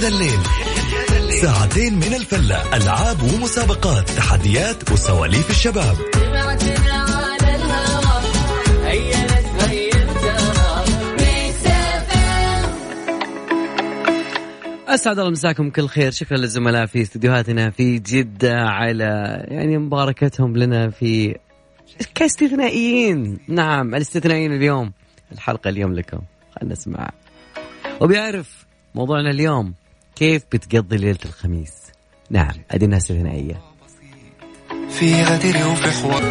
ذا الليل. ساعتين من الفلة ألعاب ومسابقات تحديات وسواليف الشباب. أسعد الله مساكم كل خير. شكرا للزملاء في استديوهاتنا في جدة على يعني مباركتهم لنا في كاستثنائيين. نعم الاستثنائيين اليوم. الحلقة اليوم لكم. خلنا نسمع. وبيعرف موضوعنا اليوم. كيف بتقضي ليلة الخميس؟ نعم ادينا استثنائيه في غدر وفي حوار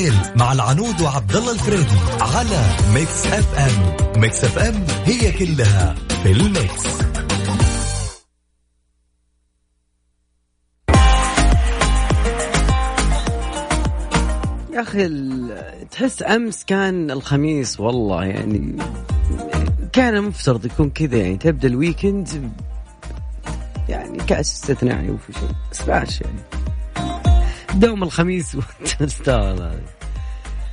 الليل مع العنود وعبد الله الفريدي على Mix FM. Mix FM هي كلها في ال mix. يا أخي تحس أمس كان الخميس والله يعني كان المفترض يكون كذا يعني تبدأ ال weekend يعني كأس استثنائي وفي شيء بس يعني دوم الخميس هذه.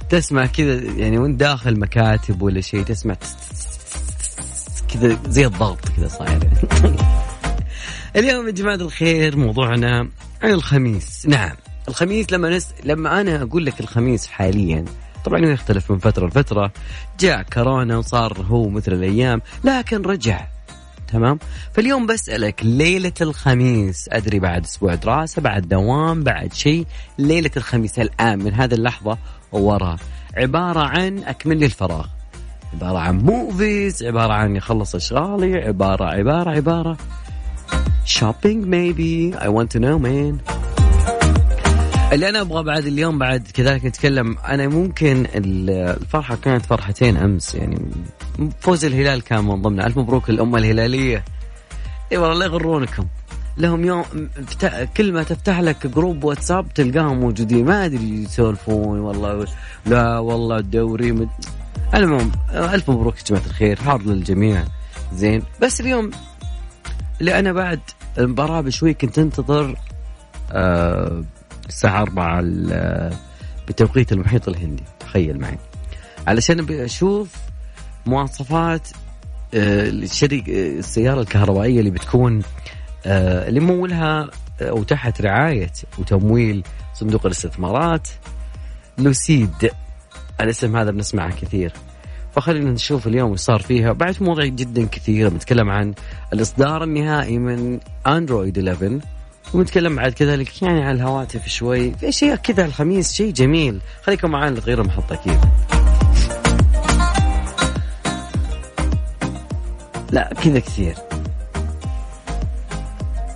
تسمع كذا يعني وانت داخل مكاتب ولا شيء تسمع تس- تس- تس- تس- كذا زي الضغط كذا صاير. اليوم يا جماعة الخير موضوعنا عن الخميس نعم الخميس لما نس... لما أنا أقول لك الخميس حاليا طبعا هو يختلف من فترة لفترة جاء كورونا وصار هو مثل الأيام لكن رجع تمام؟ فاليوم بسألك ليلة الخميس أدري بعد أسبوع دراسة بعد دوام بعد شيء ليلة الخميس الآن من هذه اللحظة وورا عبارة عن أكمل لي الفراغ. عبارة عن movies عبارة عن يخلص أشغالي عبارة عبارة عبارة. Shopping maybe I want to know man. اللي أنا أبغى بعد اليوم بعد كذلك نتكلم أنا ممكن ال- الفرحة كانت فرحتين أمس يعني فوز الهلال كان من ضمنها ألف مبروك للأمة الهلالية. إي والله لا يغرونكم. لهم يوم فت- كل ما تفتح لك جروب واتساب تلقاهم موجودين. ما أدري يسولفون والله لا والله الدوري مد... المهم ألف مبروك يا جماعة الخير. حار للجميع. زين. بس اليوم اللي أنا بعد المباراة بشوي كنت أنتظر آه الساعة 4 ال- بتوقيت المحيط الهندي. تخيل معي. علشان أشوف مواصفات آه، الشركة آه، السيارة الكهربائية اللي بتكون آه، اللي مولها آه، أو تحت رعاية وتمويل صندوق الاستثمارات. لوسيد الاسم هذا بنسمعه كثير. فخلينا نشوف اليوم وش صار فيها. بعد مواضيع جدا كثيرة بنتكلم عن الإصدار النهائي من أندرويد 11 ونتكلم بعد كذلك يعني عن الهواتف شوي. في أشياء كذا الخميس شيء جميل. خليكم معنا لتغيير المحطة أكيد. لا كذا كثير.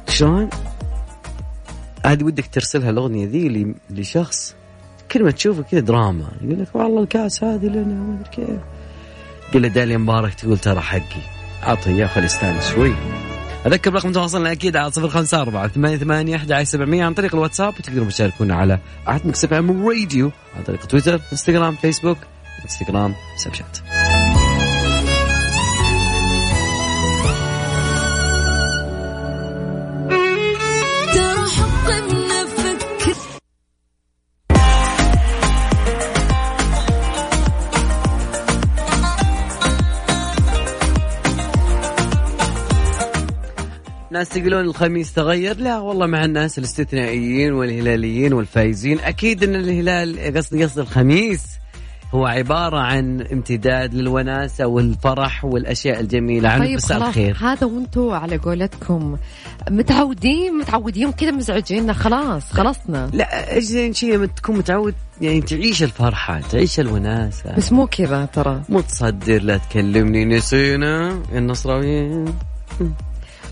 شلون؟ هذه ودك ترسلها الأغنية ذي لشخص كل ما تشوفه كذا دراما. يقول لك والله الكاس هذه لنا ما أدري كيف. قل له داليا مبارك تقول ترى حقي. اعطه إياه خليه يستانس شوي. أذكر رقم تواصلنا أكيد على صفر خمسة أربعة ثمانية ثمانية أحد سبعمية عن طريق الواتساب وتقدروا تشاركونا على أحد مكسب إم راديو عن طريق تويتر إنستغرام فيسبوك إنستغرام سناب شات. ناس تقولون الخميس تغير؟ لا والله مع الناس الاستثنائيين والهلاليين والفايزين. أكيد إن الهلال قصدي قصدي الخميس هو عبارة عن امتداد للوناسة والفرح والأشياء الجميلة. عن طيب مساء الخير. هذا وأنتم على قولتكم. متعودين متعودين كذا مزعجيننا. خلاص خلصنا. لا إيش زين شيء لما تكون متعود يعني تعيش الفرحة تعيش الوناسة. بس مو كذا ترى. متصدر لا تكلمني نسينا النصراويين.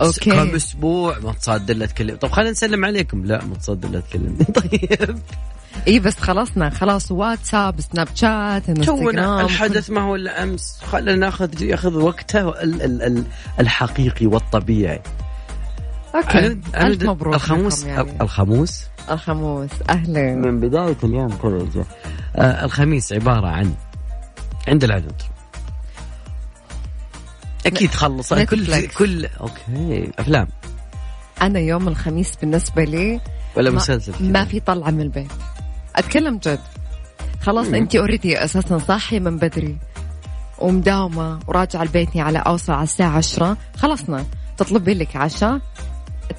أوكي. كم أسبوع ما تصدر لا تكلم. طب خلينا نسلم عليكم. لا ما تصدر لا تكلمني طيب. إي بس خلصنا. خلاص واتساب سناب شات تونا إنستغرام الحدث ما هو إلا أمس. خلينا ناخذ ياخذ وقته ال ال ال الحقيقي والطبيعي. Okay. أنا- الف مبروك الخموس؟ يعني. الخموس؟ الخموس. أهلا من بداية اليوم يجي. آه الخميس عبارة عن عند العنود أكيد خلص. كل. كل okay. أفلام. أنا يوم الخميس بالنسبة لي ولا ما- مسلسل كذا؟ ما في طلعة من البيت. أتكلم جد. خلاص انت already أساسا صاحية من بدري. ومداومة وراجعة لبيتي على اوصل على الساعة 10 خلصنا. تطلبي لك عشاء.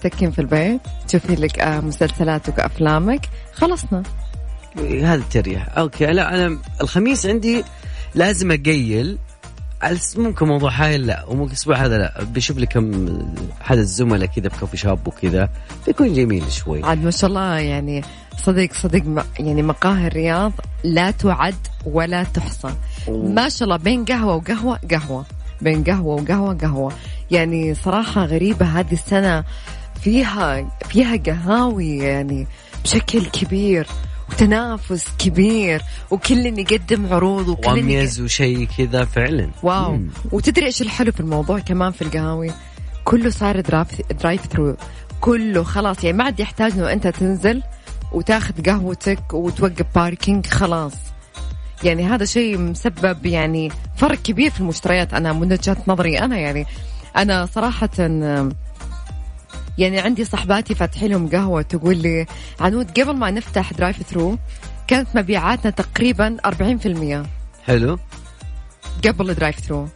تتكين في البيت. تشوفي لك آه، مسلسلاتك وأفلامك. خلصنا. هذا التريح. Okay لا أنا الخميس عندي لازم أقيل. ممكن موضوع هايل لا. وممكن الأسبوع هذا لا. بشوف لي كم حد الزملاء كذا بكوفي شوب وكذا بيكون جميل شوي. عاد ما شاء الله يعني صديق صديق م- يعني مقاهي الرياض لا تعد ولا تحصى. ما شاء الله بين قهوة وقهوة قهوة. بين قهوة وقهوة قهوة. يعني صراحة غريبة هذه السنة فيها فيها قهاوي يعني بشكل كبير. وتنافس كبير وكل يقدم عروض وكل واميز وشيء كذا فعلا. Wow. مم. وتدري إيش الحلو في الموضوع كمان في القهاوي؟ كله صار drive drive through كله خلاص يعني ما عاد يحتاج إنه أنت تنزل وتاخذ قهوتك وتوقف parking خلاص. يعني هذا شيء مسبب يعني فرق كبير في المشتريات. أنا من وجهة نظري أنا يعني أنا صراحة يعني عندي صحباتي فاتحين لهم قهوة تقول لي عنود قبل ما نفتح drive through كانت مبيعاتنا تقريبا 40% حلو. قبل drive through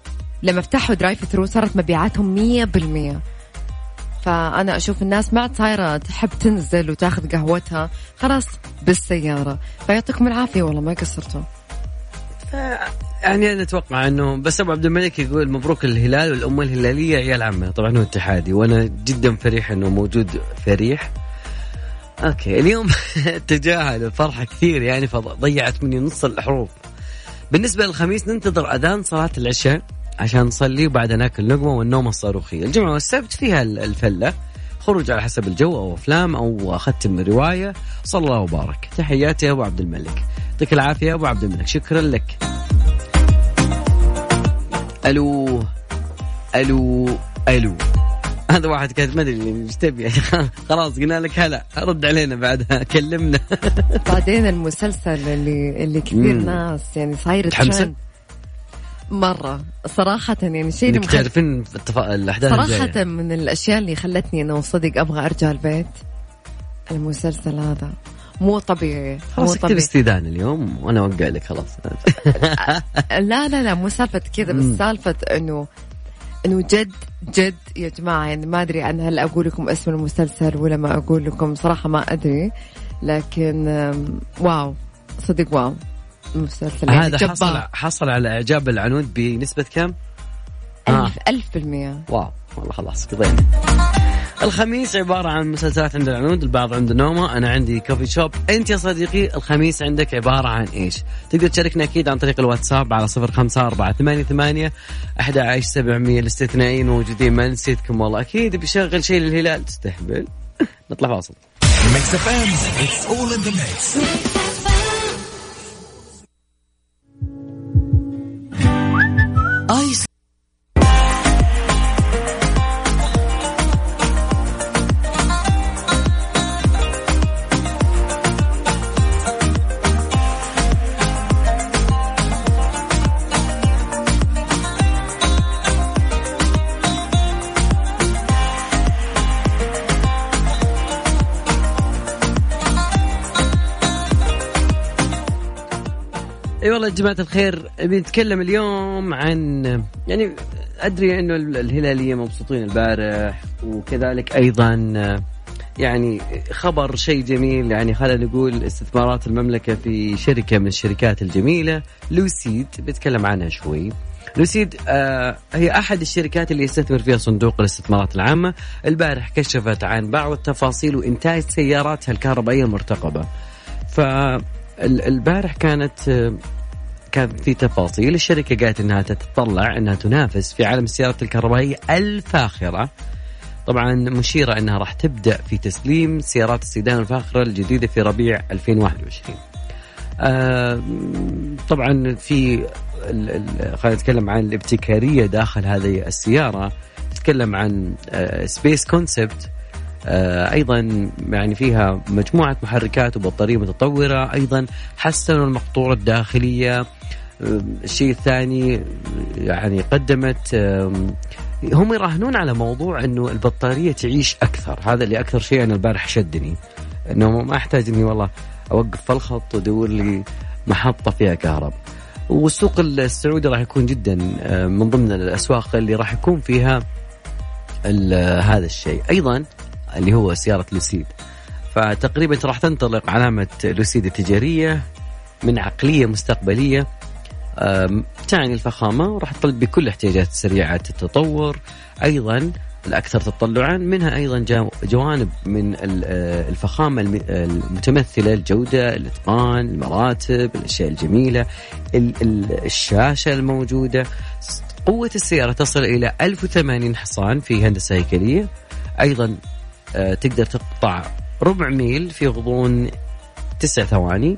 لما فتحوا drive through صارت مبيعاتهم 100% فأنا أشوف الناس ما عاد صايرة تحب تنزل وتاخذ قهوتها. خلاص بالسيارة. فيعطيكم العافية والله ما قصرتوا. يعني أنا أتوقع إنه بس أبو عبد الملك يقول مبروك الهلال والأمة الهلالية عيال عمه طبعا هو اتحادي وأنا جدا فريح إنه موجود فريح. أوكي اليوم تجاهل الفرحة كثير يعني فضيعت مني نص الحروف. بالنسبة للخميس ننتظر أذان صلاة العشاء عشان نصلي وبعدها ناكل لقمه والنومه الصاروخية. الجمعة والسبت فيها الفلة. خروج على حسب الجو أو أفلام أو أختم رواية. صلى الله وبارك. تحياتي يا أبو عبد الملك. يعطيك العافية أبو عبد الملك. شكرا لك. ألو ألو ألو. هذا واحد كانت ما أدري إيش تبي. خلاص قلنا لك هلا. رد علينا بعدها كلمنا. بعدين المسلسل اللي اللي كثير مم. ناس يعني صاير متحمسة؟ ترند. مرة. صراحة يعني شيء اللي تعرفين الجاية. صراحة من الأشياء اللي خلتني أنه صدق أبغى أرجع البيت. المسلسل هذا. مو طبيعي خلاص اكتب استئذان اليوم وأنا اوقع لك خلاص لا لا لا مو سالفة كذا. بس سالفة إنه إنه جد جد يا جماعة يعني ما أدري أنا هل أقول لكم اسم المسلسل ولا ما أقول لكم صراحة ما أدري لكن wow صدق wow المسلسل يعني هذا حصل جبار حصل على إعجاب العنود بنسبة كم؟ آه. ألف ألف بالمية Wow والله خلاص قضينا الخميس عبارة عن مسلسلات عند العنود البعض عنده نومة أنا عندي coffee shop أنت يا صديقي الخميس عندك عبارة عن إيش؟ تقدر تشاركنا أكيد عن طريق الواتساب على صفر خمسة أربعة ثمانية ثمانية أحد عشر سبعمية الاستثنائيين موجودين ما نسيتكم والله. أكيد بيشغل شيء للهلال تستهبل. نطلع فاصل. والله يا جماعة الخير بنتكلم اليوم عن يعني أدري إنه الهلالية مبسوطين البارح وكذلك أيضا يعني خبر شيء جميل يعني خلينا نقول استثمارات المملكة في شركة من الشركات الجميلة لوسيد بتكلم عنها شوي. لوسيد آه هي أحد الشركات اللي يستثمر فيها صندوق الاستثمارات العامة. البارح كشفت عن بعض التفاصيل وإنتاج سياراتها الكهربائية المرتقبة. فالبارح كانت آه، كان في تفاصيل. الشركة قالت أنها تتطلع أنها تنافس في عالم السيارات الكهربائية الفاخرة. طبعا مشيرة أنها راح تبدأ في تسليم سيارات السيدان الفاخرة الجديدة في ربيع 2021 آه، طبعا في خلينا نتكلم عن الابتكارية داخل هذه السيارة. نتكلم عن space concept آه، أيضا يعني فيها مجموعة محركات وبطارية متطورة أيضا حسنوا المقطوره الداخلية. آه، الشيء الثاني يعني قدمت آم، هم يراهنون على موضوع إنه البطارية تعيش أكثر. هذا اللي أكثر شيء أنا البارح شدني إنه ما أحتاج إني والله أوقف في الخط وأدور لي محطة فيها كهرب. والسوق السعودي راح يكون جدا آه، من ضمن الأسواق اللي راح يكون فيها هذا الشيء. أيضا اللي هو سيارة لوسيد. فتقريبا راح تنطلق علامة لوسيد التجارية من عقلية مستقبلية آم، تعني الفخامة وراح تطلب بكل احتياجات سريعة التطور. أيضا الأكثر تطلعا منها أيضا جو- جوانب من آه، الفخامة الم- المتمثلة الجودة الاتقان المراتب الأشياء الجميلة ال- ال- الشاشة الموجودة. قوة السيارة تصل إلى 1080 حصان في هندسة هيكلية. أيضا آه، تقدر تقطع ربع ميل في غضون تسع ثواني.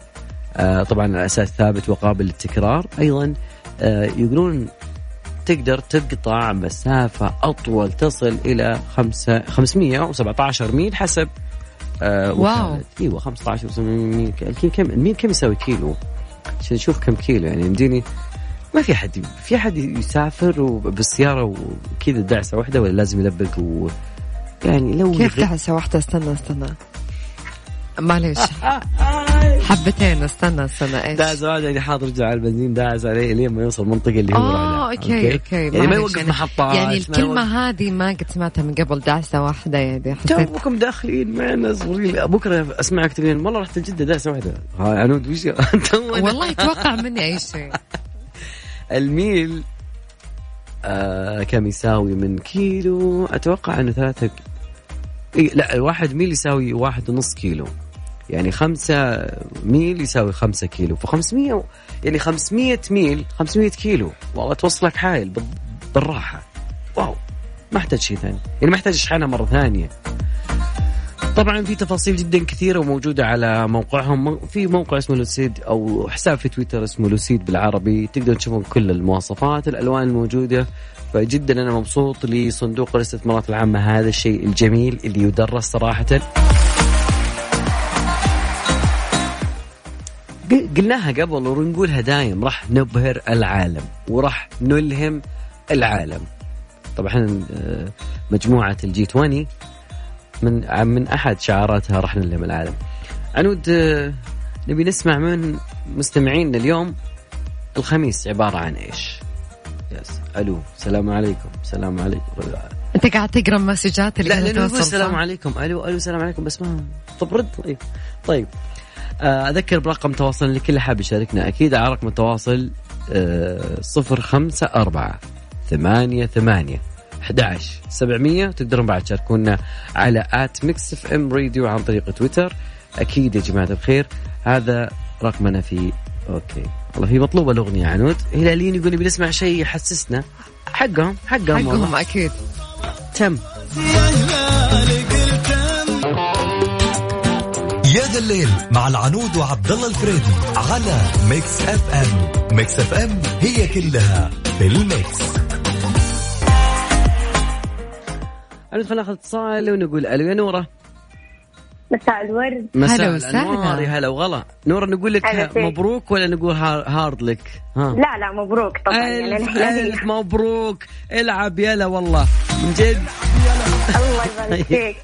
آه، طبعا على أساس ثابت وقابل للتكرار. أيضا آه، يقولون تقدر تقطع مسافة أطول تصل إلى خمسة 517 ميل حسب آه واو. إيوه 15 و ميل. كم؟ الميل كم يساوي كيلو؟ عشان نشوف كم كيلو يعني يمديني. ما في حد في حد يسافر بالسيارة وكذا دعسة واحدة ولا لازم يلبق و يعني لو كيف دعسة واحدة استنى استنى. معليش. حبتين استنى استنى إيش؟ داعس واحد يعني حاط رجله على البنزين داعس عليه لين ما يوصل المنطقة اللي هو آه لها. أوكي أوكي؟ يعني ما يوقف يعني- محطات يعني الكلمة هذه ما قد سمعتها من قبل دعسة واحدة يعني حسيت. توكم داخلين معنا صغيرين. بكرة أسمعك تقولين والله رحت جده دعسه واحدة. ها عنود وش تو- والله يتوقع مني أي شيء. الميل آه كم يساوي من كيلو؟ أتوقع إنه ثلاثة لا الواحد ميل يساوي واحد ونص كيلو. يعني خمسة ميل يساوي خمسة كيلو. فخمسمية يعني خمسمية ميل خمسمية كيلو. والله توصلك حايل بال- بالراحة. واو ما احتاج شيء ثاني. يعني ما احتاج اشحنها مرة ثانية. طبعا في تفاصيل جدا كثيرة وموجودة على موقعهم. في موقع اسمه لوسيد أو حساب في تويتر اسمه لوسيد بالعربي. تقدرون تشوفون كل المواصفات الألوان الموجودة. فجدا أنا مبسوط لصندوق الاستثمارات العامة هذا الشيء الجميل اللي يدرس صراحة. قلناها قبل ونقولها دايم راح نبهر العالم وراح نلهم العالم. طبعا آه، مجموعة الجي 20 من من أحد شعاراتها راح نلهم العالم. عنود آه، نبي نسمع من مستمعينا اليوم. الخميس عبارة عن إيش؟ يس. ألو السلام عليكم. السلام عليكم. أنت قاعد تقرأ مسجات اللي لا لأنه توصل، السلام؟ عليكم. ألو ألو السلام عليكم. بس ما طب رد. طيب. طيب. آه، أذكر برقم تواصل لكل حاب يشاركنا. أكيد على رقم التواصل آه، صفر خمسة أربعة ثمانية ثمانية. 11 700 تقدرون بعد تشاركونا على at Mix FM Radio عن طريق تويتر. أكيد يا جماعة الخير هذا رقمنا في أوكي. والله في مطلوبة الأغنية عنود. هلاليين يقول نبي نسمع شيء يحسسنا. حقهم حقهم والله. حقهم أكيد. تم. يا ذا الليل مع العنود وعبد الله الفريدي على Mix FM. Mix FM هي كلها في ال mix. خلينا ناخذ اتصال ونقول ألو يا نورة. مساء الورد. مساء هلا وسهلا. الأنوار. يا هلا وغلا. نورة نقول لك. مبروك ولا نقول har- hard luck؟ ها. لا لا مبروك طبعا يعني ألف الحين ألف مبروك. العب يلا والله. من جد. الله يبارك فيك.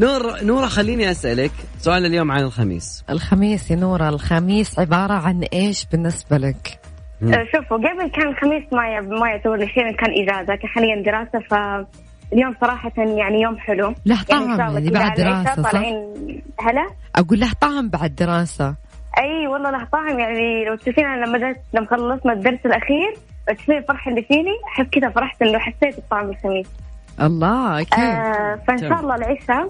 نور نورة خليني أسألك سؤال اليوم عن الخميس. الخميس يا نورة. الخميس عبارة عن إيش بالنسبة لك؟ شوفوا قبل كان الخميس ما ما يعتبر لي شيء كان إجازة كان حاليا دراسة فاليوم صراحة يعني يوم حلو. له طعم شاء الله يعني كذا بعد دراسة صح؟ طالعين. هلا؟ أقول له طعم بعد دراسة. أي والله له طعم يعني لو تشوفين أنا لما لما خلصنا الدرس الأخير لو تشوفين الفرحه اللي فيني أحس كذا فرحت إنه حسيت بطعم الخميس. الله أكيد. آه فإن. شاء الله العشاء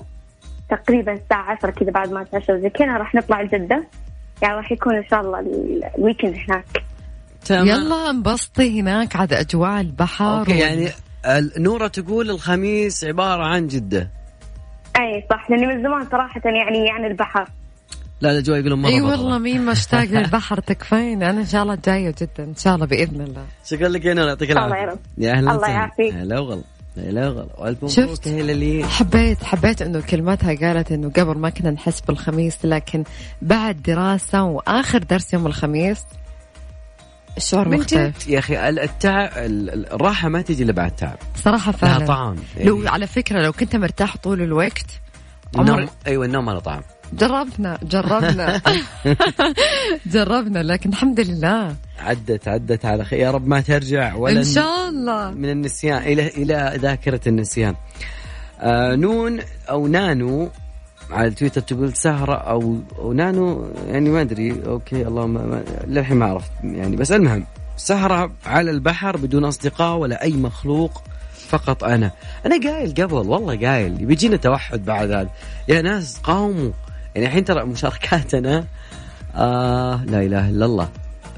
تقريبا الساعة 10 كذا بعد ما اتعشى زي كذا راح نطلع لجده يعني راح يكون إن شاء الله ال- ال weekend هناك. تمام. يلا انبسطي هناك عاد أجواء البحر أوكي و- يعني نورة تقول الخميس عبارة عن جدة أي صح لاني من زمان صراحة يعني يعني البحر لا الأجواء يقولون مرة إي. والله مين مشتاق للبحر تكفين أنا إن شاء الله جاية جدة إن شاء الله بإذن الله شكرا لك يا نورة يعطيك الله العافية يرضى. يا أهلا الله. يعافيك. هلا وغلا لا لا غلط والف شفت؟ مبروك يا هلالي حبيت حبيت إنه كلمتها قالت إنه قبل ما كنا نحس بالخميس لكن بعد دراسة وآخر درس يوم الخميس الشعور من مختلف. جد يا أخي ال- التعب ال- ال- الراحة ما تجي إلا بعد تعب. صراحة لها فعلا. طعم. لو يعني على فكرة لو كنت مرتاح طول الوقت عمر النوم أيوه النوم له طعم. جربنا جربنا. جربنا لكن الحمد لله. عدت عدت على خير. يا رب ما ترجع ولا إن شاء الله. من النسيان إلى إلى ذاكرة النسيان. آه نون أو نانو على تويتر تقول سهرة أو, نانو يعني ما أدري. أوكي اللهم ما- للحين ما عرفت. يعني بس المهم سهرة على البحر بدون أصدقاء ولا أي مخلوق فقط أنا. أنا قايل قبل والله قايل. بيجينا توحد بعد هذا. يا ناس قاوموا. يعني الحين ترى مشاركاتنا آه لا إله إلا الله.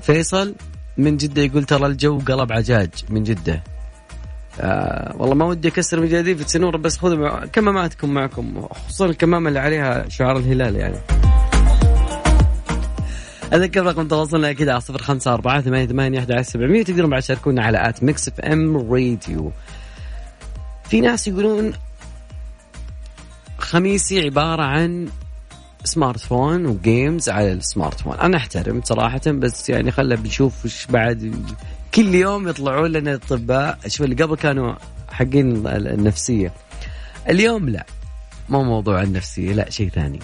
فيصل من جدة يقول ترى الجو قلب عجاج من جدة. آه والله ما ودي أكسر مجاديف سنور بس خذوا مع- كماماتكم معكم خصوصا الكمامة اللي عليها شعار الهلال يعني. أذكر رقم تواصلنا أكيد على صفر خمسة أربعة ثمانية ثمانية أحد سبعمية تقدرون بعد تشاركونا على at Mix FM Radio. في ناس يقولون خميسي عبارة عن smartphone و games على ال smartphone أنا أحترم صراحة بس يعني خلنا بنشوف وش بعد كل يوم يطلعون لنا اطباء شوف اللي قبل كانوا حقين النفسية. اليوم لا مو موضوع النفسية لا شيء ثاني.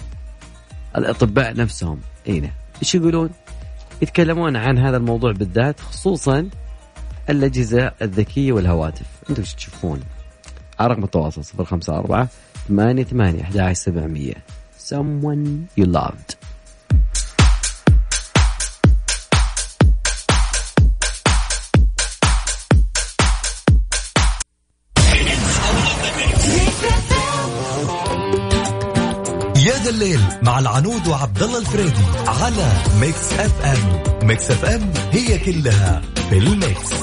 الأطباء نفسهم هنا إيش يقولون؟ يتكلمون عن هذا الموضوع بالذات خصوصا الأجهزة الذكية والهواتف. أنتم إيش تشوفون؟ على رقم التواصل 054 ثمانية ثمانية 11700 someone you loved. مع العنود وعبد الله الفريدي على Mix FM. Mix FM هي كلها في ال mix.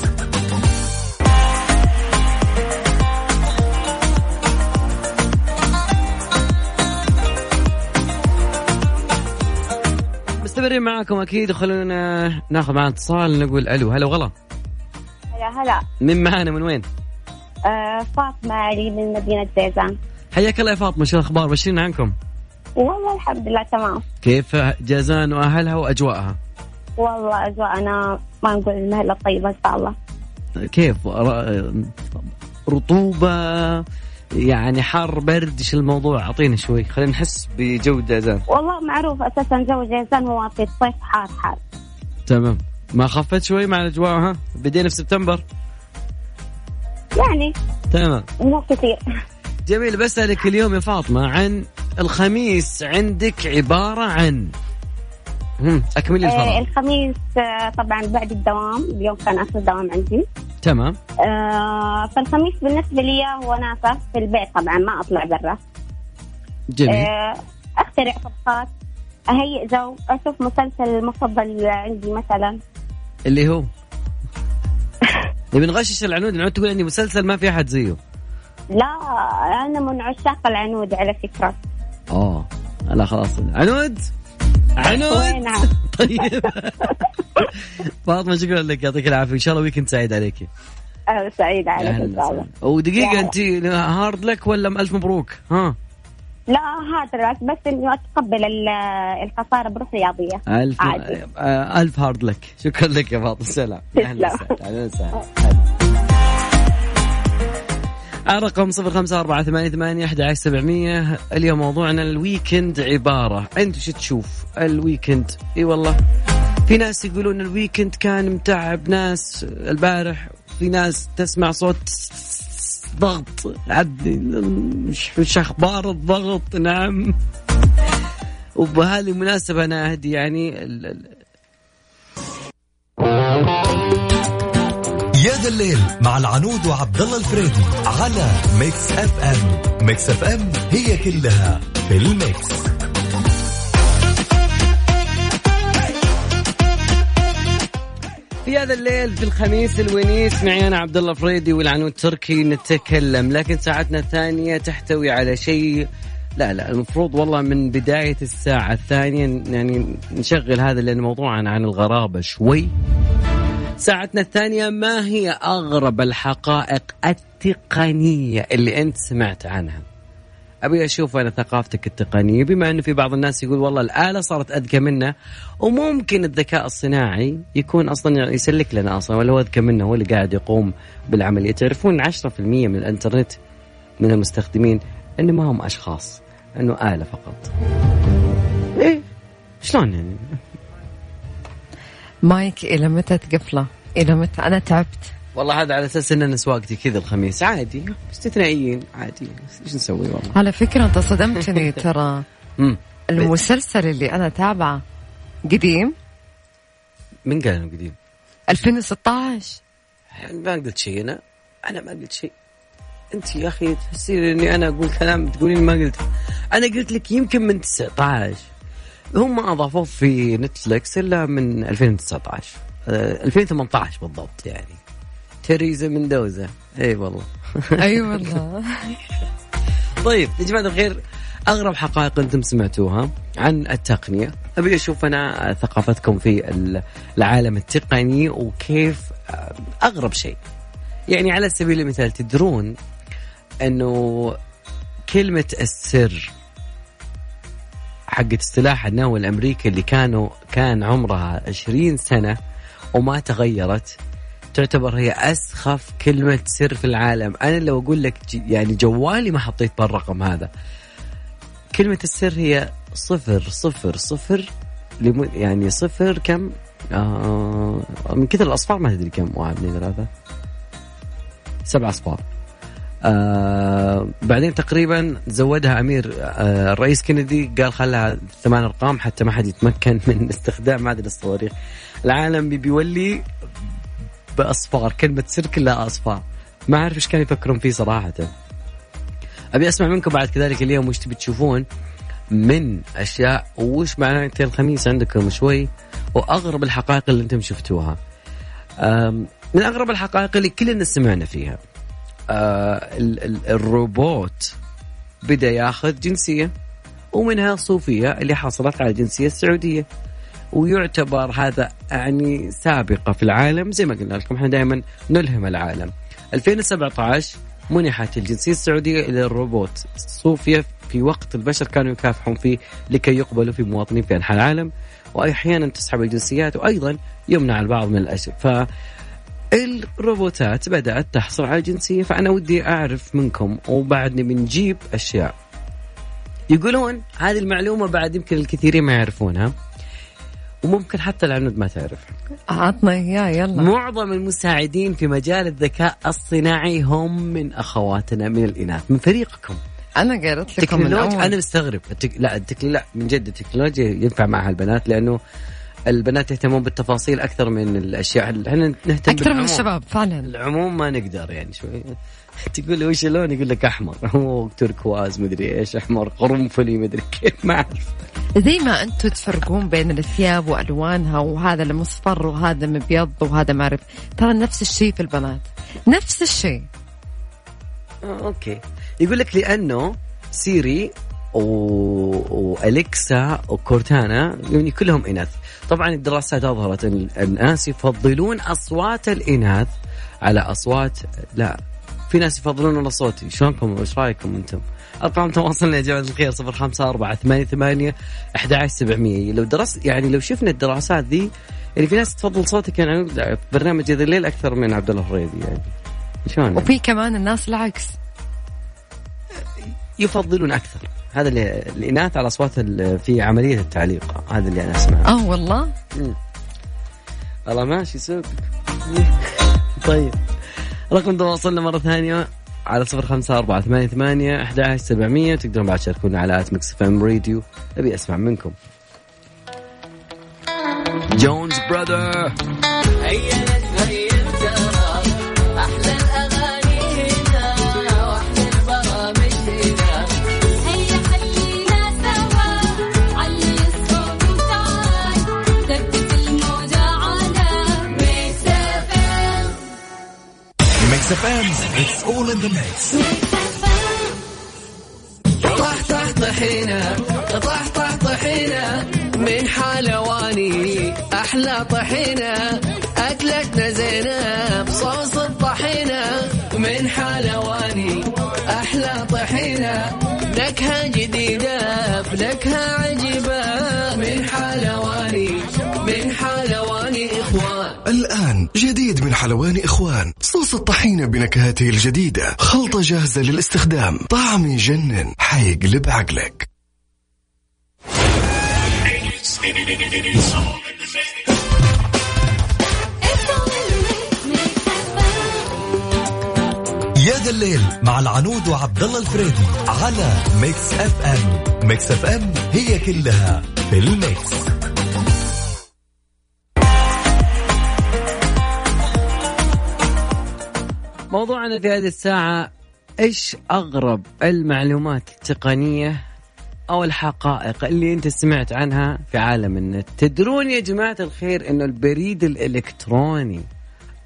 مستمرين معاكم أكيد وخلونا ناخذ معنا اتصال نقول ألو هلا وغلا. هلا هلا. مين معانا من وين؟ آه فاطمة علي من مدينة جيزان. حياك الله يا فاطمة شو الأخبار؟ بشرين عنكم. والله الحمد لله تمام. كيف جازان وأهلها وأجواءها؟ والله أجواءنا ما نقول إنها إلا طيبة إن شاء الله. كيف؟ رطوبة يعني حر برد إيش الموضوع؟ اعطينا شوي خلينا نحس بجو جازان. والله معروف أساسا جو جيزان هو في الصيف حار حار. تمام. ما خفت شوي مع الأجواء ها؟ بدينا في سبتمبر. يعني تمام. مو كثير. جميل بسألك اليوم يا فاطمة عن الخميس عندك عبارة عن أكملي آه الفرق. الخميس آه طبعا بعد الدوام اليوم كان آخر دوام عندي. تمام. آه فالخميس بالنسبة لي هو ناسة في البيت طبعا ما أطلع برا. جميل. آه أخترع طبخات أهيئ جو أشوف مسلسل مفضل عندي مثلا. اللي هو؟ نبي نغشش العنود العنود تقول عندي مسلسل ما في أحد زيه. لا أنا من عشاق العنود على فكرة. آه لا خلاص. عنود؟ عنود؟ طيب. فاطمة شكرا لك. يعطيك العافية. إن شاء الله weekend سعيد عليك. أهلا سعيدة عليك إن شاء الله. يا أنت hard luck ولا ألف مبروك؟ ها؟ لا هذا راس بس إنه أتقبل ال- الخسارة بروح رياضية ألف عادي. ألف hard luck شكرا لك يا فاطمة. سلام. تسلم. وسهلا. الرقم صفر خمسة أربعة ثمانية ثمانية أحد سبعمية. اليوم موضوعنا ال weekend عبارة. أنت شو تشوف؟ ال weekend. إي والله. في ناس يقولون ال weekend كان متعب ناس البارح في ناس تسمع صوت ضغط عدي مش أخبار الضغط نعم. وبهذه المناسبة أنا أهدي يعني ال- ال- يا ذا الليل مع العنود وعبد الله الفريدي على Mix FM. Mix FM هي كلها في ال mix. في هذا الليل في الخميس الونيس معي أنا عبد الله فريدي والعنود تركي نتكلم. لكن ساعتنا الثانية تحتوي على شيء لا لا المفروض والله من بداية الساعة الثانية يعني نشغل هذا لأن موضوعنا عن الغرابة شوي. ساعتنا الثانية ما هي أغرب الحقائق التقنية اللي أنت سمعت عنها؟ أبي أشوف أنا ثقافتك التقنية بما أنه في بعض الناس يقول والله الآلة صارت أذكى منا وممكن الذكاء الصناعي يكون أصلا يسلك لنا أصلا ولا هو أذكى منا هو اللي قاعد يقوم بالعملية تعرفون 10% من الإنترنت من المستخدمين أنه ما هم أشخاص أنه آلة فقط. إيه شلون يعني؟ مايك إلى متى تقفله؟ إلى متى؟ أنا تعبت. والله هذا على أساس ان أنا سواقتي كذا الخميس. عادي. استثنائيين. عادي. إيش نسوي والله؟ على فكرة أنت صدمتني ترى. المسلسل اللي أنا تابعه قديم. من قال إنه قديم؟ 2016 ما قلت شيء. أنا أنا ما قلت شيء. أنت يا أخي تحسين إني أنا أقول كلام تقولين ما قلت أنا قلت لك يمكن من 19 هم ما أضافوه في نتفلكس إلا من 2019 آه، 2018 بالضبط يعني. تريزا مندوزا إي والله. أي والله. طيب يا جماعة الخير أغرب حقائق أنتم سمعتوها عن التقنية. أبي أشوف أنا ثقافتكم في ال- العالم التقني وكيف آه، أغرب شيء. يعني على سبيل المثال تدرون أنه كلمة السر حقت اصطلاح النووي الأمريكي اللي كانوا كان عمرها 20 سنة وما تغيرت. تعتبر هي أسخف كلمة سر في العالم. أنا لو أقول لك يعني جوالي ما حطيت بالرقم هذا. كلمة السر هي صفر صفر صفر. يعني صفر كم؟ آه من كثر الأصفار ما تدري كم. واحد اثنين ثلاثة. سبع أصفار. آه بعدين تقريبا زودها أمير آه الرئيس كندي قال خلها ثمان أرقام حتى ما حد يتمكن من استخدام هذه الصواريخ. العالم بي- بيولي بأصفار كلمة سر كلها أصفار. ما أعرف إيش كانوا يفكرون فيه صراحة. أبي أسمع منكم بعد كذلك اليوم وش تبي تشوفون من أشياء وش معناته الخميس عندكم شوي وأغرب الحقائق اللي أنتم شفتوها. من أغرب الحقائق اللي كلنا سمعنا فيها. الروبوت بدا ياخذ جنسية ومنها صوفيا اللي حصلت على الجنسيه السعوديه ويعتبر هذا يعني سابقة في العالم زي ما قلنا لكم إحنا دائما نلهم العالم. 2017 منحت الجنسية السعودية إلى الروبوت. صوفيا في وقت البشر كانوا يكافحون فيه لكي يقبلوا في مواطنين في أنحاء العالم. واحيانا تسحب الجنسيات وأيضا يمنع البعض من الأشياء. الروبوتات بدأت تحصل على الجنسية فأنا ودي أعرف منكم وبعدني بنجيب أشياء. يقولون هذه المعلومة بعد يمكن الكثيرين ما يعرفونها وممكن حتى العنود ما تعرفها. عطنا إياه يلا. معظم المساعدين في مجال الذكاء الصناعي هم من أخواتنا من الإناث من فريقكم. أنا قالت لكم من تكنولوجيا اول أنا مستغرب. التك... لا التك... لا من جد التكنولوجيا ينفع معها البنات لأنه البنات يهتمون بالتفاصيل أكثر من الأشياء. إحنا نهتم أكثر من. الشباب فعلا. العموم ما نقدر يعني شوي. تقول له وش اللون؟ يقول لك أحمر. هو تركواز مدري إيش أحمر قرنفلي مدري كيف ما أعرف. زي ما أنتم تفرقون بين الثياب وألوانها وهذا اللي مصفر وهذا مبيض وهذا ما أعرف. ترى نفس الشيء في البنات. نفس الشيء. Okay. يقول لك لأنه Siri و... و Alexa و Cortana يعني كلهم إناث. طبعا الدراسات أظهرت إن الناس يفضلون أصوات الإناث على أصوات لا في ناس يفضلون ولا صوتي شلونكم؟ إيش رأيكم أنتم؟ أرقام تواصلنا يا جماعة الخير 054 88 11700 لو درست يعني لو شفنا الدراسات ذي يعني في ناس تفضل صوتك يعني برنامج هذا الليل أكثر من عبد الله الفريدي يعني. شلون؟ وفي كمان الناس العكس. يفضلون أكثر. هذا اللي الإناث على أصوات ال- في عملية التعليق. هذا اللي أنا أسمعه. آه والله؟ والله ماشي سوق. طيب. رقم تواصلنا مرة ثانية على صفر خمسة أربعة ثمانية ثمانية أحد عشر سبعمية. تقدرون بعد تشاركونا على at Mix FM Radio. أبي أسمع منكم. Jonas Brothers هيا all in the mix طح طح طحينة طح طح طحينة من حلواني أحلى طحينة أكلتنا زينة بصوص الطحينة من حلواني أحلى طحينة نكهة جديدة بنكهة عجيبة. من حلواني جديد من حلواني إخوان. صوص الطحينة بنكهاته الجديدة. خلطة جاهزة للاستخدام. طعم يجنن حيقلب عقلك. يا ذا الليل مع العنود وعبد الله الفريدي على Mix FM. Mix FM هي كلها في الميكس. موضوعنا في هذه الساعة إيش أغرب المعلومات التقنية أو الحقائق اللي أنت سمعت عنها في عالم النت؟ تدرون يا جماعة الخير إنه البريد الإلكتروني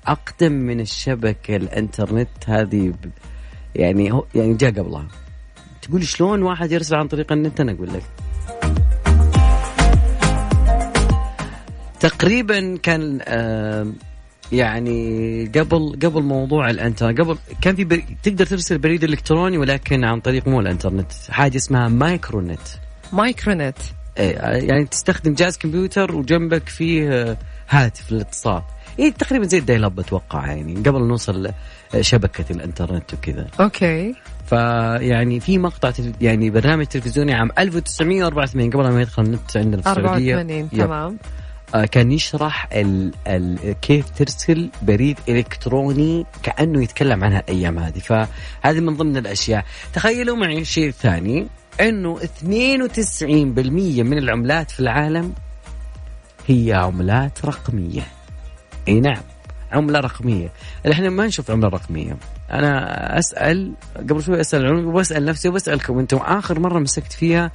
أقدم من الشبكة الإنترنت هذه يعني هو يعني جاء قبلها. تقول شلون واحد يرسل عن طريق النت؟ أنا أقول لك. تقريبا كان آه يعني قبل قبل موضوع الانترنت قبل كان في بري... تقدر ترسل بريد إلكتروني ولكن عن طريق مو الانترنت حاجة اسمها مايكرو نت مايكرونت. إيه، يعني تستخدم جهاز كمبيوتر وجنبك فيه آه، هاتف للاتصال. يعني تقريبا زي ال dial up أتوقع يعني قبل نوصل آه، شبكة الانترنت وكذا. okay. فيعني في مقطع. يعني برنامج تلفزيوني عام 1984 قبل ما يدخل النت عندنا في السعودية. 84 yep. تمام. كان يشرح ال ال كيف ترسل بريد إلكتروني كأنه يتكلم عنها الأيام هذه. فهذه من ضمن الأشياء. تخيلوا معي شيء ثاني إنه 92% من العملات في العالم هي عملات رقمية. إي نعم عملة رقمية. إحنا ما نشوف عملة رقمية. أنا أسأل قبل شوي اسال وبسال نفسي وبسالكم أنتم آخر مرة مسكت فيها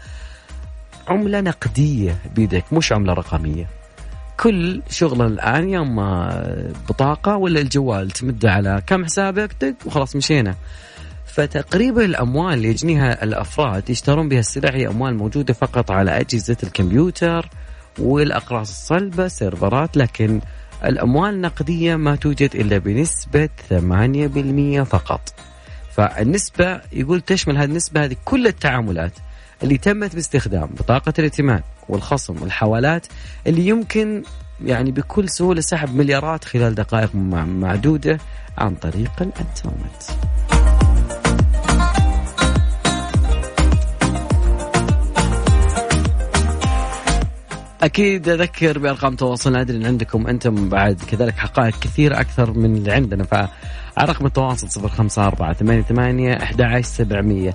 عملة نقدية بيدك مش عملة رقمية. كل شغلنا الآن يا اما بطاقة ولا الجوال تمد على كم حسابك دق وخلاص مشينا. فتقريبا الأموال اللي يجنيها الأفراد يشترون بها السلع هي أموال موجودة فقط على أجهزة الكمبيوتر والأقراص الصلبة سيرفرات لكن الأموال النقدية ما توجد إلا بنسبة 8% فقط. فالنسبة يقول تشمل هذه النسبة هذه كل التعاملات. اللي تمت باستخدام بطاقة الائتمان والخصم والحوالات اللي يمكن يعني بكل سهولة سحب مليارات خلال دقائق مع- معدودة عن طريق الانترنت. أكيد أذكر بأرقام تواصلنا أدري إن عندكم أنتم بعد كذلك حقائق كثيرة أكثر من اللي عندنا فعلى رقم التواصل 054 88 11700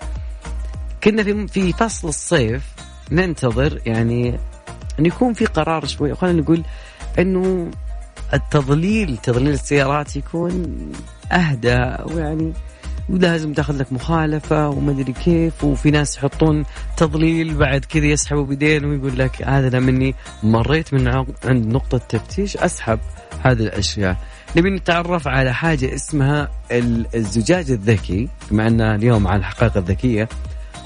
كنا في في فصل الصيف ننتظر يعني انه يكون في قرار شوي. خلينا نقول إنه التضليل تضليل السيارات يكون أهدى ويعني ولازم تاخذ لك مخالفة وما أدري كيف. وفي ناس يحطون تضليل بعد كذا يسحبوا بيدين ويقول لك هذا مني. مريت من عند نقطة تفتيش أسحب هذه الأشياء. نبي نتعرف على حاجة اسمها ال- الزجاج الذكي بما ان اليوم على الحقائق الذكية.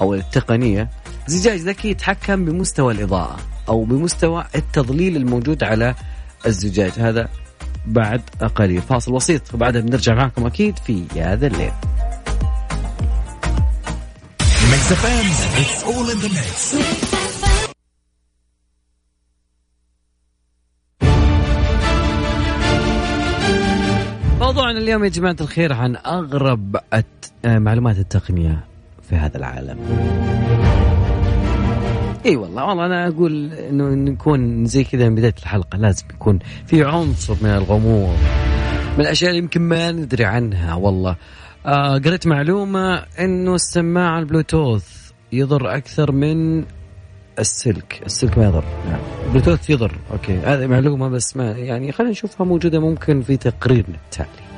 أو التقنية زجاج ذكي يتحكم بمستوى الإضاءة أو بمستوى التضليل الموجود على الزجاج. هذا بعد قليل فاصل بسيط وبعدها بنرجع معكم أكيد في يا ذا الليل موضوعنا اليوم يا جماعة الخير عن أغرب آه، معلومات التقنية. في هذا العالم. إي والله والله أنا أقول إنه نكون زي كذا من بداية الحلقة لازم يكون في عنصر من الغموض من الأشياء اللي يمكن ما ندري عنها والله. آه قريت معلومة إنه السماعة البلوتوث يضر أكثر من السلك. السلك ما يضر. نعم. بلوتوث يضر. okay هذه معلومة بس ما يعني خلينا نشوفها موجودة ممكن في تقريرنا التالي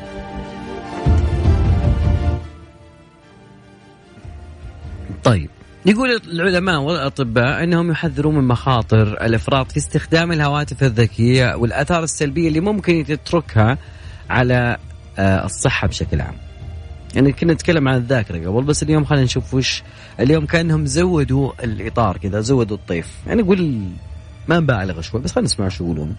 طيب يقول العلماء والأطباء إنهم يحذرون من مخاطر الإفراط في استخدام الهواتف الذكية والآثار السلبية اللي ممكن تتركها على آه، الصحة بشكل عام. يعني كنا نتكلم عن الذاكرة قبل بس اليوم خلينا نشوف وش اليوم كأنهم زودوا الإطار كذا زودوا الطيف يعني نقول ما نبالغ شوي بس خلينا نسمع شو يقولون.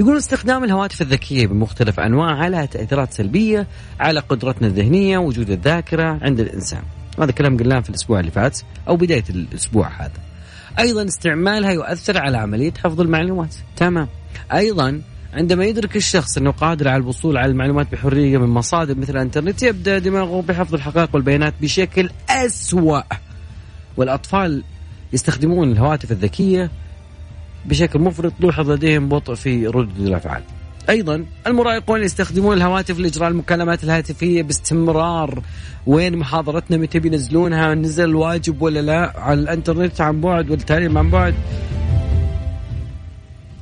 يقولون استخدام الهواتف الذكية بمختلف أنواعها لها تأثيرات سلبية على قدرتنا الذهنية وجود الذاكرة عند الإنسان هذا كلام قلناه في الأسبوع اللي فات أو بداية الأسبوع هذا. أيضا استعمالها يؤثر على عملية حفظ المعلومات. تمام. أيضا عندما يدرك الشخص أنه قادر على الوصول على المعلومات بحرية من مصادر مثل الإنترنت يبدأ دماغه بحفظ الحقائق والبيانات بشكل أسوأ. والأطفال يستخدمون الهواتف الذكية بشكل مفرط لوحظ لديهم بطء في ردود الأفعال. أيضا المراهقون يستخدمون الهواتف لإجراء المكالمات الهاتفية باستمرار. وين محاضرتنا؟ متى بينزلونها؟ نزل الواجب ولا لا؟ على الإنترنت عن بعد والتعليم عن بعد؟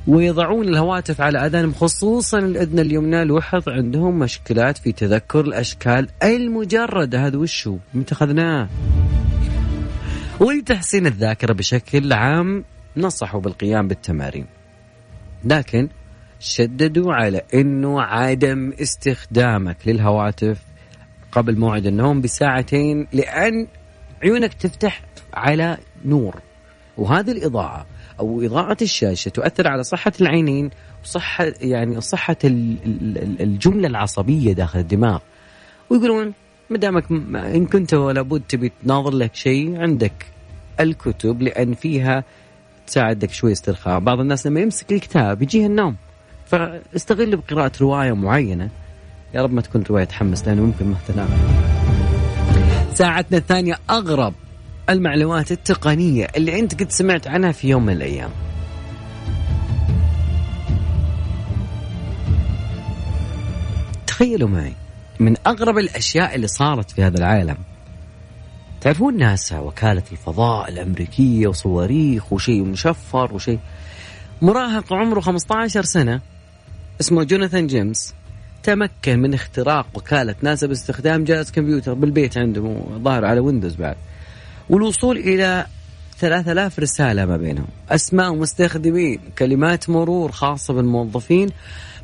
ويضعون الهواتف على اذانهم خصوصا الإذن اليمنى. لوحظ عندهم مشكلات في تذكر الأشكال المجردة. هذا وشو؟ متى أخذناه؟ ولتحسين الذاكرة بشكل عام نصحوا بالقيام بالتمارين. لكن شددوا على إنه عدم استخدامك للهواتف قبل موعد النوم بساعتين لأن عيونك تفتح على نور. وهذه الإضاءة أو إضاءة الشاشة تؤثر على صحة العينين وصحة يعني صحة ال- ال- الجملة العصبية داخل الدماغ. ويقولون ما دامك إن كنت ولا بد تبي تناظر لك شيء عندك الكتب لأن فيها تساعدك شوي استرخاء. بعض الناس لما يمسك الكتاب يجيه النوم. فاستغل بقراءة رواية معينة. يا رب ما تكون رواية تحمس لأنه ممكن ما تنام. ساعتنا الثانية أغرب المعلومات التقنية اللي أنت قد سمعت عنها في يوم من الأيام. تخيلوا معي من أغرب الأشياء اللي صارت في هذا العالم. تعرفون ناسا وكالة الفضاء الأمريكية وصواريخ وشيء مشفر وشيء. مراهق عمره 15 سنة. اسمه جوناثان جيمس. تمكن من اختراق وكالة ناسا باستخدام جهاز كمبيوتر بالبيت عنده ظاهر على ويندوز بعد. والوصول إلى 3000 رسالة ما بينهم. أسماء مستخدمين كلمات مرور خاصة بالموظفين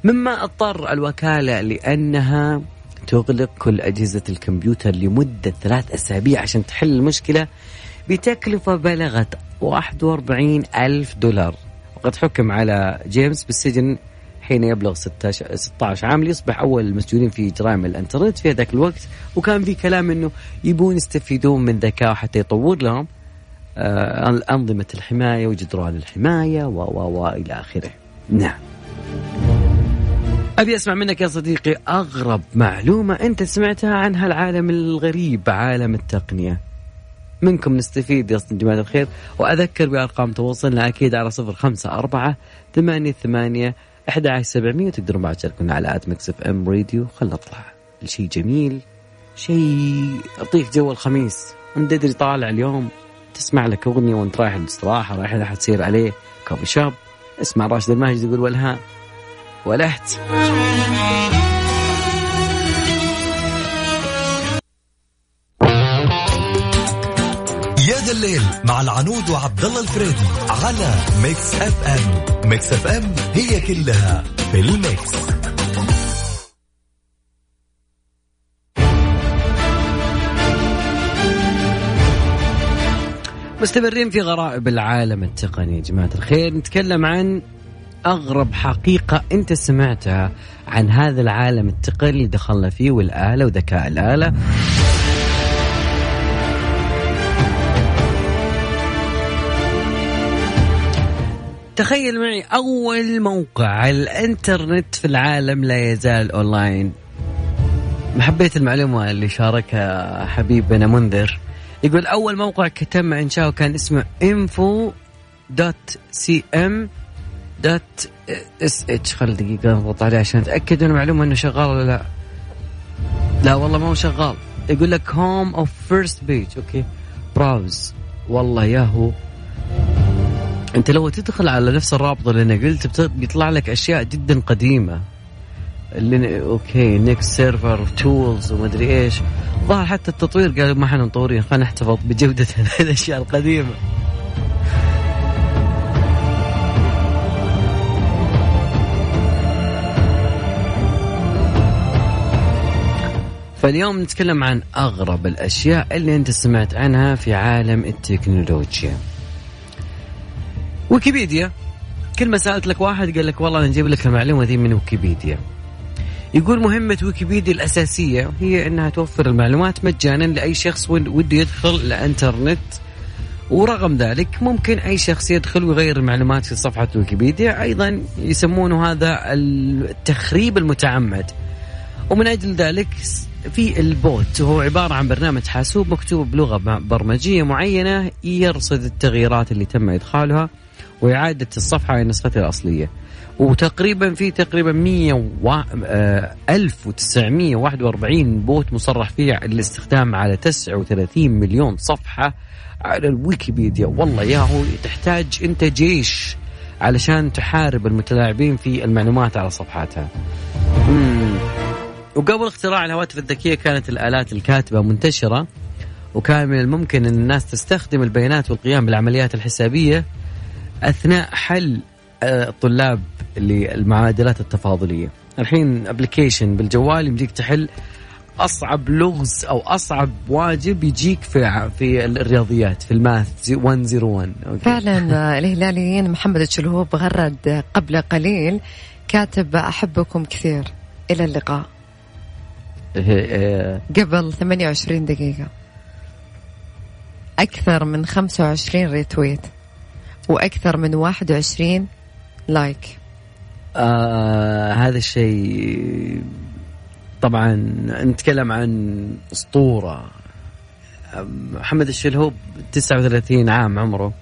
مما أضطر الوكالة لأنها تغلق كل أجهزة الكمبيوتر لمدة ثلاث أسابيع عشان تحل المشكلة بتكلفة بلغت 41 ألف دولار. وقد حكم على جيمس بالسجن حين يبلغ 16 16 عام ليصبح أول المسجونين في جرائم الانترنت في ذاك الوقت وكان في كلام إنه يبون يستفيدون من ذكاء حتى يطور لهم آه، أنظمة الحماية وجدران الحماية و و و إلى آخره. نعم. أبي أسمع منك يا صديقي أغرب معلومة أنت سمعتها عن هالعالم الغريب عالم التقنية. منكم نستفيد يا جماعة الخير وأذكر بأرقام تواصلنا أكيد على صفر خمسة أربعة ثمانية ثمانية أحد عشر سبعمية تقدرون بعد تشاركونا على at Mix FM Radio. خلنا نطلع. لشيء جميل شيء يعطيك جو الخميس. وانت تدري طالع اليوم تسمع لك أغنية وأنت رايح الاستراحة رايح أحد تسير عليه coffee shop. اسمع راشد الماجد يقول والها ولهت الليل مع العنود وعبد الله الفريدي على Mix FM. Mix FM هي كلها في ال mix. مستمرين في غرائب العالم التقني. يا جماعة الخير نتكلم عن أغرب حقيقة أنت سمعتها عن هذا العالم التقني اللي دخلنا فيه والآلة وذكاء الآلة. تخيل معي أول موقع على الإنترنت في العالم لا يزال أونلاين. حبيت المعلومة اللي شاركها حبيبنا منذر. يقول أول موقع تم إنشاؤه كان اسمه info dot CERN dot CH خل دقيقة نضغط عليه عشان أتأكد من المعلومة إنه شغال ولا لا. لا والله ما هو شغال. يقول لك home of first page okay. browse والله ياهو. أنت لو تدخل على نفس الرابط اللي أنا قلت بيطلع لك أشياء جدا قديمة. اللي okay next server tools ومدري إيش. ظهر حتى التطوير قالوا ما إحنا مطورين خلينا نحتفظ بجودة الأشياء القديمة. فاليوم نتكلم عن أغرب الأشياء اللي أنت سمعت عنها في عالم التكنولوجيا. ويكيبيديا. كل ما سألت لك واحد قال لك والله نجيب لك المعلومة ذي من ويكيبيديا. يقول مهمة ويكيبيديا الأساسية هي أنها توفر المعلومات مجانا لأي شخص ود- وده يدخل الإنترنت. ورغم ذلك ممكن أي شخص يدخل ويغير المعلومات في صفحة ويكيبيديا. أيضا يسمونه هذا التخريب المتعمد. ومن أجل ذلك في البوت هو عبارة عن برنامج حاسوب مكتوب بلغة برمجية معينة يرصد التغييرات اللي تم إدخالها. وإعادة الصفحة إلى نسختها الأصلية. وتقريبا في تقريبا 100 و... آه، 1941 بوت مصرح فيه الاستخدام على 39 مليون صفحة على الويكيبيديا. والله يا هو تحتاج أنت جيش علشان تحارب المتلاعبين في المعلومات على صفحاتها. مم. وقبل اختراع الهواتف الذكية كانت الآلات الكاتبة منتشرة وكان من الممكن أن الناس تستخدم البيانات والقيام بالعمليات الحسابية أثناء حل آه، الطلاب للمعادلات التفاضلية. الحين application بالجوال يمديك تحل أصعب لغز أو أصعب واجب يجيك في في الرياضيات في ال math 101 okay. فعلا آه، الهلاليين محمد الشلهوب غرد آه، قبل قليل. كاتب أحبكم كثير. إلى اللقاء. إيه، إيه، قبل 28 دقيقة. أكثر من 25 retweet. وأكثر من 21 like آه هذا الشيء طبعا نتكلم عن أسطورة. محمد الشلهوب 39 عام عمره.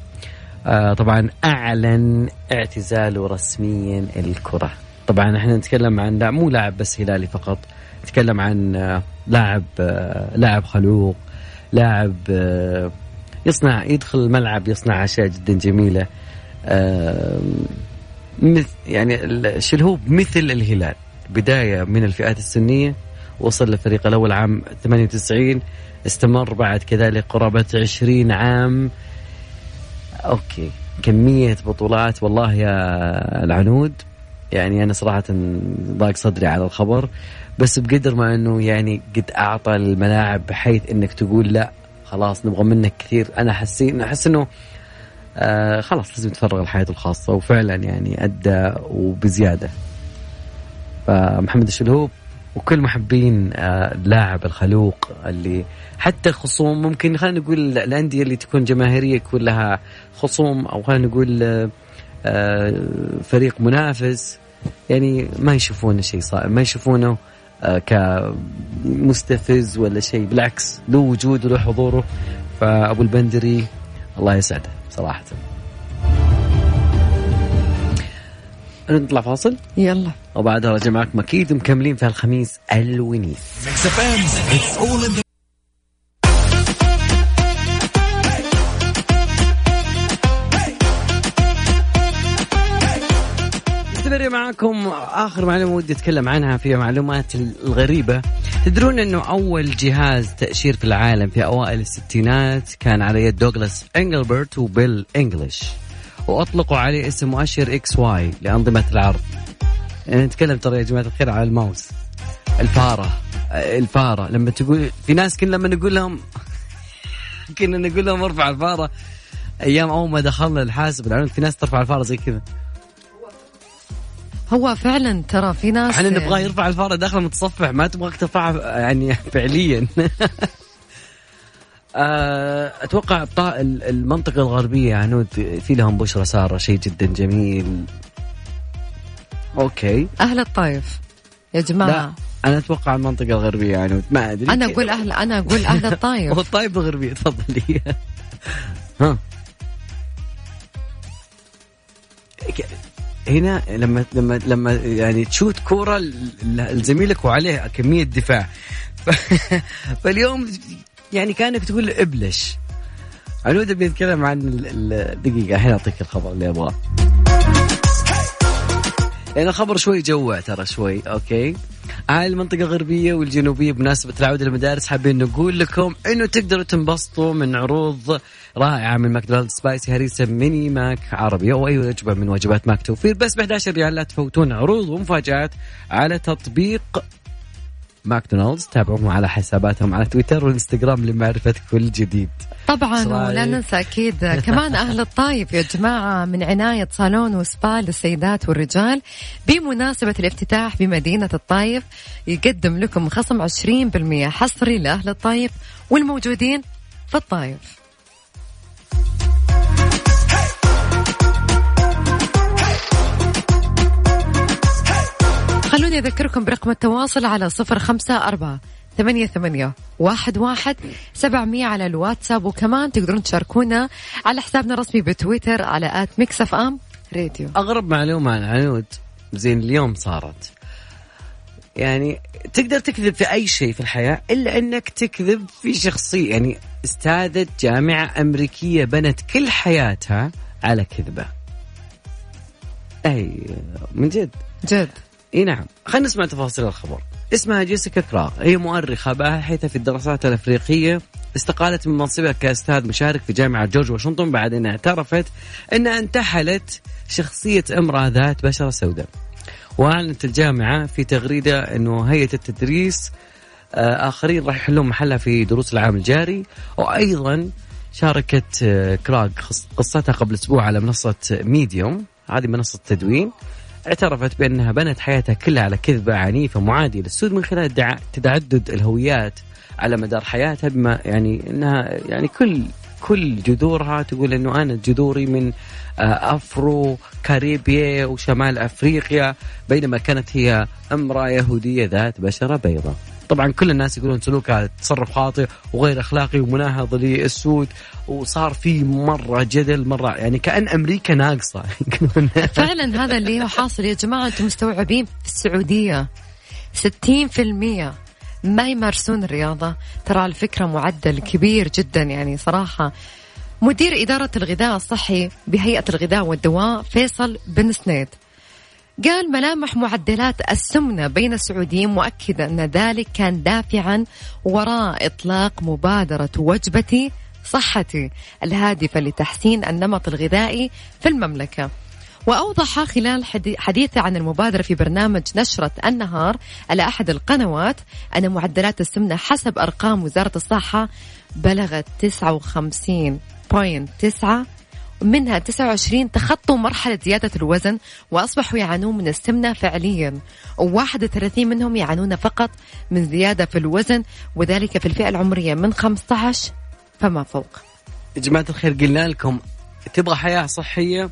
آه طبعا أعلن اعتزاله رسميا الكرة. طبعا إحنا نتكلم عن لا مو لاعب بس هلالي فقط. نتكلم عن آه، لاعب آه، لاعب خلوق لاعب آه، يصنع يدخل الملعب يصنع أشياء جدا جميلة. يعني الشلهوب مثل الهلال. بداية من الفئات السنية وصل للفريق الأول عام 98 استمر بعد كذلك قرابة 20 عام. أوكي كمية بطولات والله يا العنود. يعني أنا صراحة ضاق صدري على الخبر بس بقدر ما أنه يعني قد أعطى الملاعب بحيث أنك تقول لا خلاص نبغى منك كثير. أنا حسين أحس أنه آه خلاص لازم يتفرغ لحياته الخاصة وفعلا يعني أدى وبزيادة. فمحمد الشلهوب وكل محبين آه اللاعب الخلوق اللي حتى خصوم ممكن خلينا نقول الأندية اللي تكون جماهيرية يكون لها خصوم أو خلينا نقول آه فريق منافس. يعني ما يشوفونه شيء صعب ما يشوفونه كمستفز ولا شيء بالعكس له وجود وله حضوره. فأبو البندري الله يسعده صراحة. نطلع فاصل؟ يلا. وبعدها راجع معكم أكيد مكملين في الخميس الونيس. معكم آخر معلومة ودي أتكلم عنها في معلومات الغريبة. تدرون إنه أول جهاز تأشير في العالم في أوائل الستينات كان على يد دوغلاس إنجلبرت وبيل انجلش وأطلقوا عليه اسم مؤشر XY لأنظمة العرض. يعني نتكلم ترى يا جماعة الخير على الماوس. الفارة الفارة. لما تقول في ناس كنا لما نقول لهم كنا نقول لهم ارفع الفارة. أيام أول ما دخلنا الحاسب في ناس ترفع الفارة زي كذا. هو فعلا ترى في ناس إحنا نبغاه يرفع الفأرة داخل متصفح ما تبغاك ترفعها يعني فعليا. آه، أتوقع المنطقة الغربية عنود في لهم بشرى سارة شيء جدا جميل. أوكي. أهل الطايف يا لا جماعة أنا أتوقع المنطقة الغربية عنود ما أدري. أنا أقول أهل أنا أقول أهل هو الطايف الطايف الغربية تفضلي. ها. هنا لما لما لما يعني تشوت كورة لزميلك وعليه كمية دفاع. فاليوم يعني كأنك تقول ابلش. عنود بيتكلم عن دقيقة الحين أعطيك الخبر اللي أبغاه. لأن الخبر شوي جوع ترى شوي okay؟ أهل المنطقة الغربية والجنوبية بمناسبة العودة للمدارس حابين نقول لكم إنه تقدروا تنبسطوا من عروض رائعة من ماكدونالدز سبايسي هريسة ميني ماك عربي أو أي وجبة من وجبات ماك توفير بس ب 11 ريال لا تفوتون عروض ومفاجآت على تطبيق ماكدونالدز. تابعوهم على حساباتهم على تويتر والإنستغرام لمعرفة كل جديد. طبعا ولا؟ ننسى أكيد كمان أهل الطايف يا جماعة من عناية صالون وسبا للسيدات والرجال بمناسبة الافتتاح بمدينة الطايف يقدم لكم خصم 20% حصري لأهل الطايف والموجودين في الطايف. خلوني أذكركم برقم التواصل على صفر خمسة أربعة ثمانية ثمانية واحد واحد سبعمية على الواتساب وكمان تقدرون تشاركونا على حسابنا الرسمي بتويتر على at ميكس أف أم راديو. أغرب معلومة عن عنود زين اليوم صارت. يعني تقدر تكذب في أي شيء في الحياة إلا أنك تكذب في شخصية. يعني أستاذة جامعة أمريكية بنت كل حياتها على كذبة. أي من جد. جد. إي نعم. خلينا نسمع تفاصيل الخبر. اسمها جيسيكا كراغ. هي مؤرخة باحثة في الدراسات الأفريقية استقالت من منصبها كأستاذ مشارك في جامعة جورج واشنطن بعد أن اعترفت أنها انتحلت شخصية امرأة ذات بشرة سوداء. وأعلنت الجامعة في تغريدة أنه هيئة التدريس آه، آخرين راح يحلون محلها في دروس العام الجاري. وأيضا شاركت آه، كراغ قص- قصتها قبل أسبوع على منصة ميديوم. هذه منصة تدوين. اعترفت بأنها بنت حياتها كلها على كذبة عنيفة معادية للسود من خلال تعدد الهويات على مدار حياتها بما يعني إنها يعني كل كل جذورها تقول إنه أنا جذوري من آه، أفرو كاريبيا وشمال أفريقيا بينما كانت هي أمرأة يهودية ذات بشرة بيضاء. طبعا كل الناس يقولون سلوكها تصرف خاطئ وغير أخلاقي ومناهض للسود وصار في مرة جدل مرة يعني كأن أمريكا ناقصة. فعلا هذا اللي هو حاصل يا جماعة أنتم مستوعبين؟ في السعودية 60% ما يمارسون الرياضة ترى الفكرة معدل كبير جدا يعني صراحة. مدير إدارة الغذاء الصحي بهيئة الغذاء والدواء فيصل بن سنيد. قال ملامح معدلات السمنة بين السعوديين مؤكدة أن ذلك كان دافعا وراء إطلاق مبادرة وجبتي صحتي الهادفة لتحسين النمط الغذائي في المملكة. وأوضح خلال حدي- حديثه عن المبادرة في برنامج نشرة النهار على أحد القنوات أن معدلات السمنة حسب أرقام وزارة الصحة بلغت 59.9 منها 29 تخطوا مرحلة زيادة الوزن وأصبحوا يعانون من السمنة فعليا. و31 منهم يعانون فقط من زيادة في الوزن وذلك في الفئة العمرية من 15 فما فوق. يا جماعة الخير قلنا لكم تبغى حياة صحية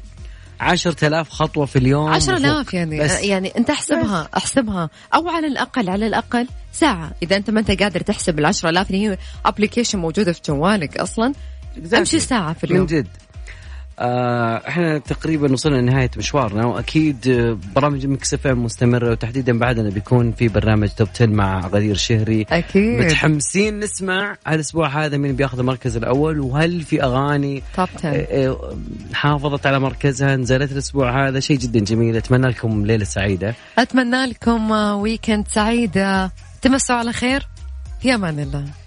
عشرة آلاف خطوة في اليوم عشرة. آلاف يعني بس. يعني أنت احسبها احسبها. أو على الأقل على الأقل ساعة. إذا أنت ما أنت قادر تحسب العشرة آلاف اللي هي application موجودة في جوالك أصلا. أمشي ساعة في من اليوم. جد. آه إحنا تقريبا وصلنا لنهاية مشوارنا وأكيد آه، برامج مكس إف إم مستمرة وتحديدا بعدنا بيكون في برنامج top 10 مع غدير شهري. أكيد. متحمسين نسمع هالاسبوع هذا مين بياخذ المركز الأول وهل في أغاني؟ top 10 آه، آه، حافظت على مركزها نزلت الأسبوع هذا شيء جدا جميل. أتمنى لكم ليلة سعيدة. أتمنى لكم آه، ويكند سعيد. آه، تمسوا على خير. في أمان الله.